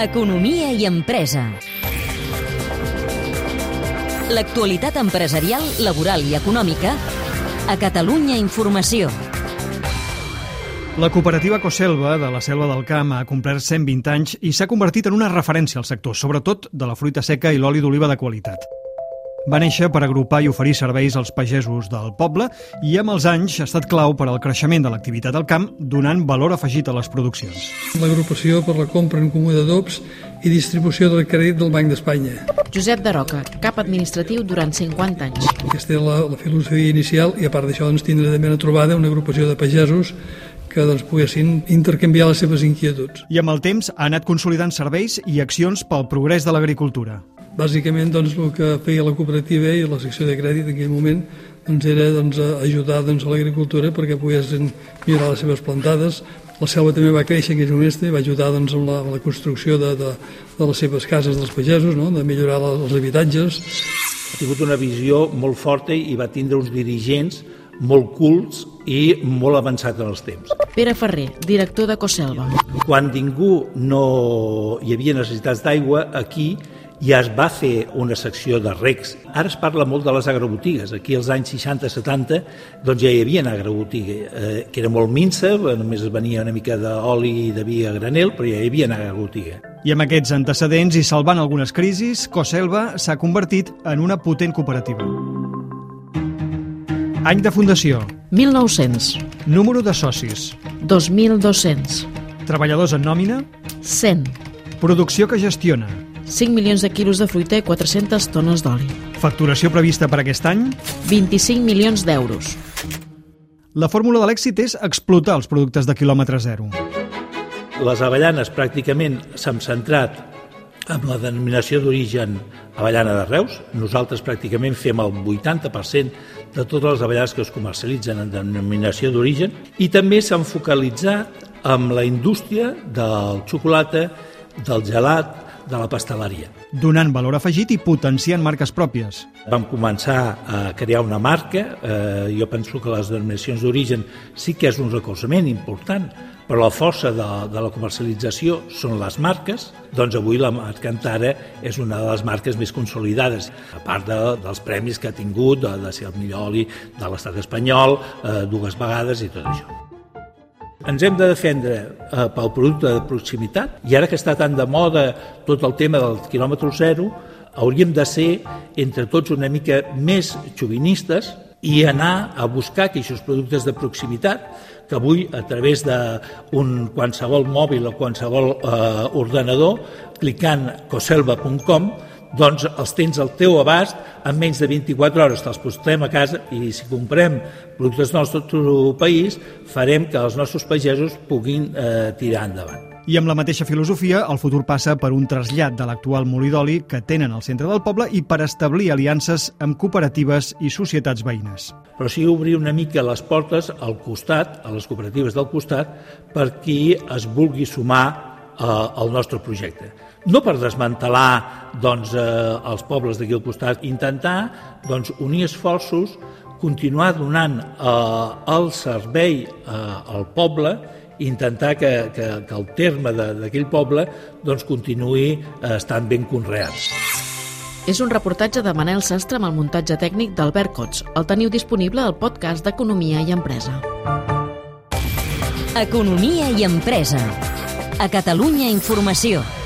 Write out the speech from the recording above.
Economia i empresa. L'actualitat empresarial, laboral i econòmica a Catalunya Informació. La cooperativa Coselva de la Selva del Camp ha complert 120 anys i s'ha convertit en una referència al sector, sobretot de la fruita seca i l'oli d'oliva de qualitat. Va néixer per agrupar i oferir serveis als pagesos del poble i amb els anys ha estat clau per al creixement de l'activitat al camp, donant valor afegit a les produccions. L'agrupació per la compra en comú d'adobs i distribució del crèdit del Banc d'Espanya. Josep de Roca, cap administratiu durant 50 anys. Aquesta és la, la filosofia inicial i a part d'això doncs, tindre també una trobada, una agrupació de pagesos que doncs, poguessin intercanviar les seves inquietuds. I amb el temps ha anat consolidant serveis i accions pel progrés de l'agricultura. Bàsicament doncs, el que feia la cooperativa i la secció de crèdit en aquell moment doncs, era doncs, ajudar doncs, a l'agricultura perquè poguessin millorar les seves plantades. La selva també va créixer en aquell moment i va ajudar doncs, amb, la, amb la construcció de, de, de les seves cases dels pagesos, no? de millorar els habitatges. Ha tingut una visió molt forta i va tindre uns dirigents molt cults i molt avançats en els temps. Pere Ferrer, director de Coselva. Quan ningú no hi havia necessitats d'aigua, aquí ja es va fer una secció de recs. Ara es parla molt de les agrobotigues. Aquí als anys 60-70 doncs ja hi havia una agrobotiga, eh, que era molt minsa, només es venia una mica d'oli i de vi a granel, però ja hi havia una agrobotiga. I amb aquests antecedents i salvant algunes crisis, Coselva s'ha convertit en una potent cooperativa. Any de fundació. 1900. Número de socis. 2.200. Treballadors en nòmina. 100. Producció que gestiona. 5 milions de quilos de fruita i 400 tones d'oli. Facturació prevista per aquest any. 25 milions d'euros. La fórmula de l'èxit és explotar els productes de quilòmetre zero. Les avellanes pràcticament s'han centrat amb la denominació d'origen avellana de Reus. Nosaltres pràcticament fem el 80% de totes les avellanes que es comercialitzen en denominació d'origen i també s'han focalitzat amb la indústria del xocolata, del gelat, de la pasteleria. Donant valor afegit i potenciant marques pròpies. Vam començar a crear una marca, eh, jo penso que les denominacions d'origen sí que és un recolzament important, però la força de, de la comercialització són les marques, doncs avui la marca Antara és una de les marques més consolidades, a part de, dels premis que ha tingut, de, de ser el millor oli de l'estat espanyol, eh, dues vegades i tot això. Ens hem de defendre eh, pel producte de proximitat i ara que està tan de moda tot el tema del quilòmetre zero, hauríem de ser entre tots una mica més xovinistes i anar a buscar aquests productes de proximitat que avui a través d'un qualsevol mòbil o qualsevol eh, ordenador, clicant coselva.com, doncs els tens al teu abast en menys de 24 hores, te'ls postem a casa i si comprem productes del nostre país farem que els nostres pagesos puguin eh, tirar endavant. I amb la mateixa filosofia, el futur passa per un trasllat de l'actual molí d'oli que tenen al centre del poble i per establir aliances amb cooperatives i societats veïnes. Però sí obrir una mica les portes al costat, a les cooperatives del costat, per qui es vulgui sumar eh, al nostre projecte no per desmantelar doncs, eh, els pobles d'aquí al costat, intentar doncs, unir esforços, continuar donant eh, el servei eh, al poble intentar que, que, que el terme d'aquell poble doncs, continuï eh, estant ben conreat. És un reportatge de Manel Sastre amb el muntatge tècnic d'Albert Cots. El teniu disponible al podcast d'Economia i Empresa. Economia i Empresa. A Catalunya Informació.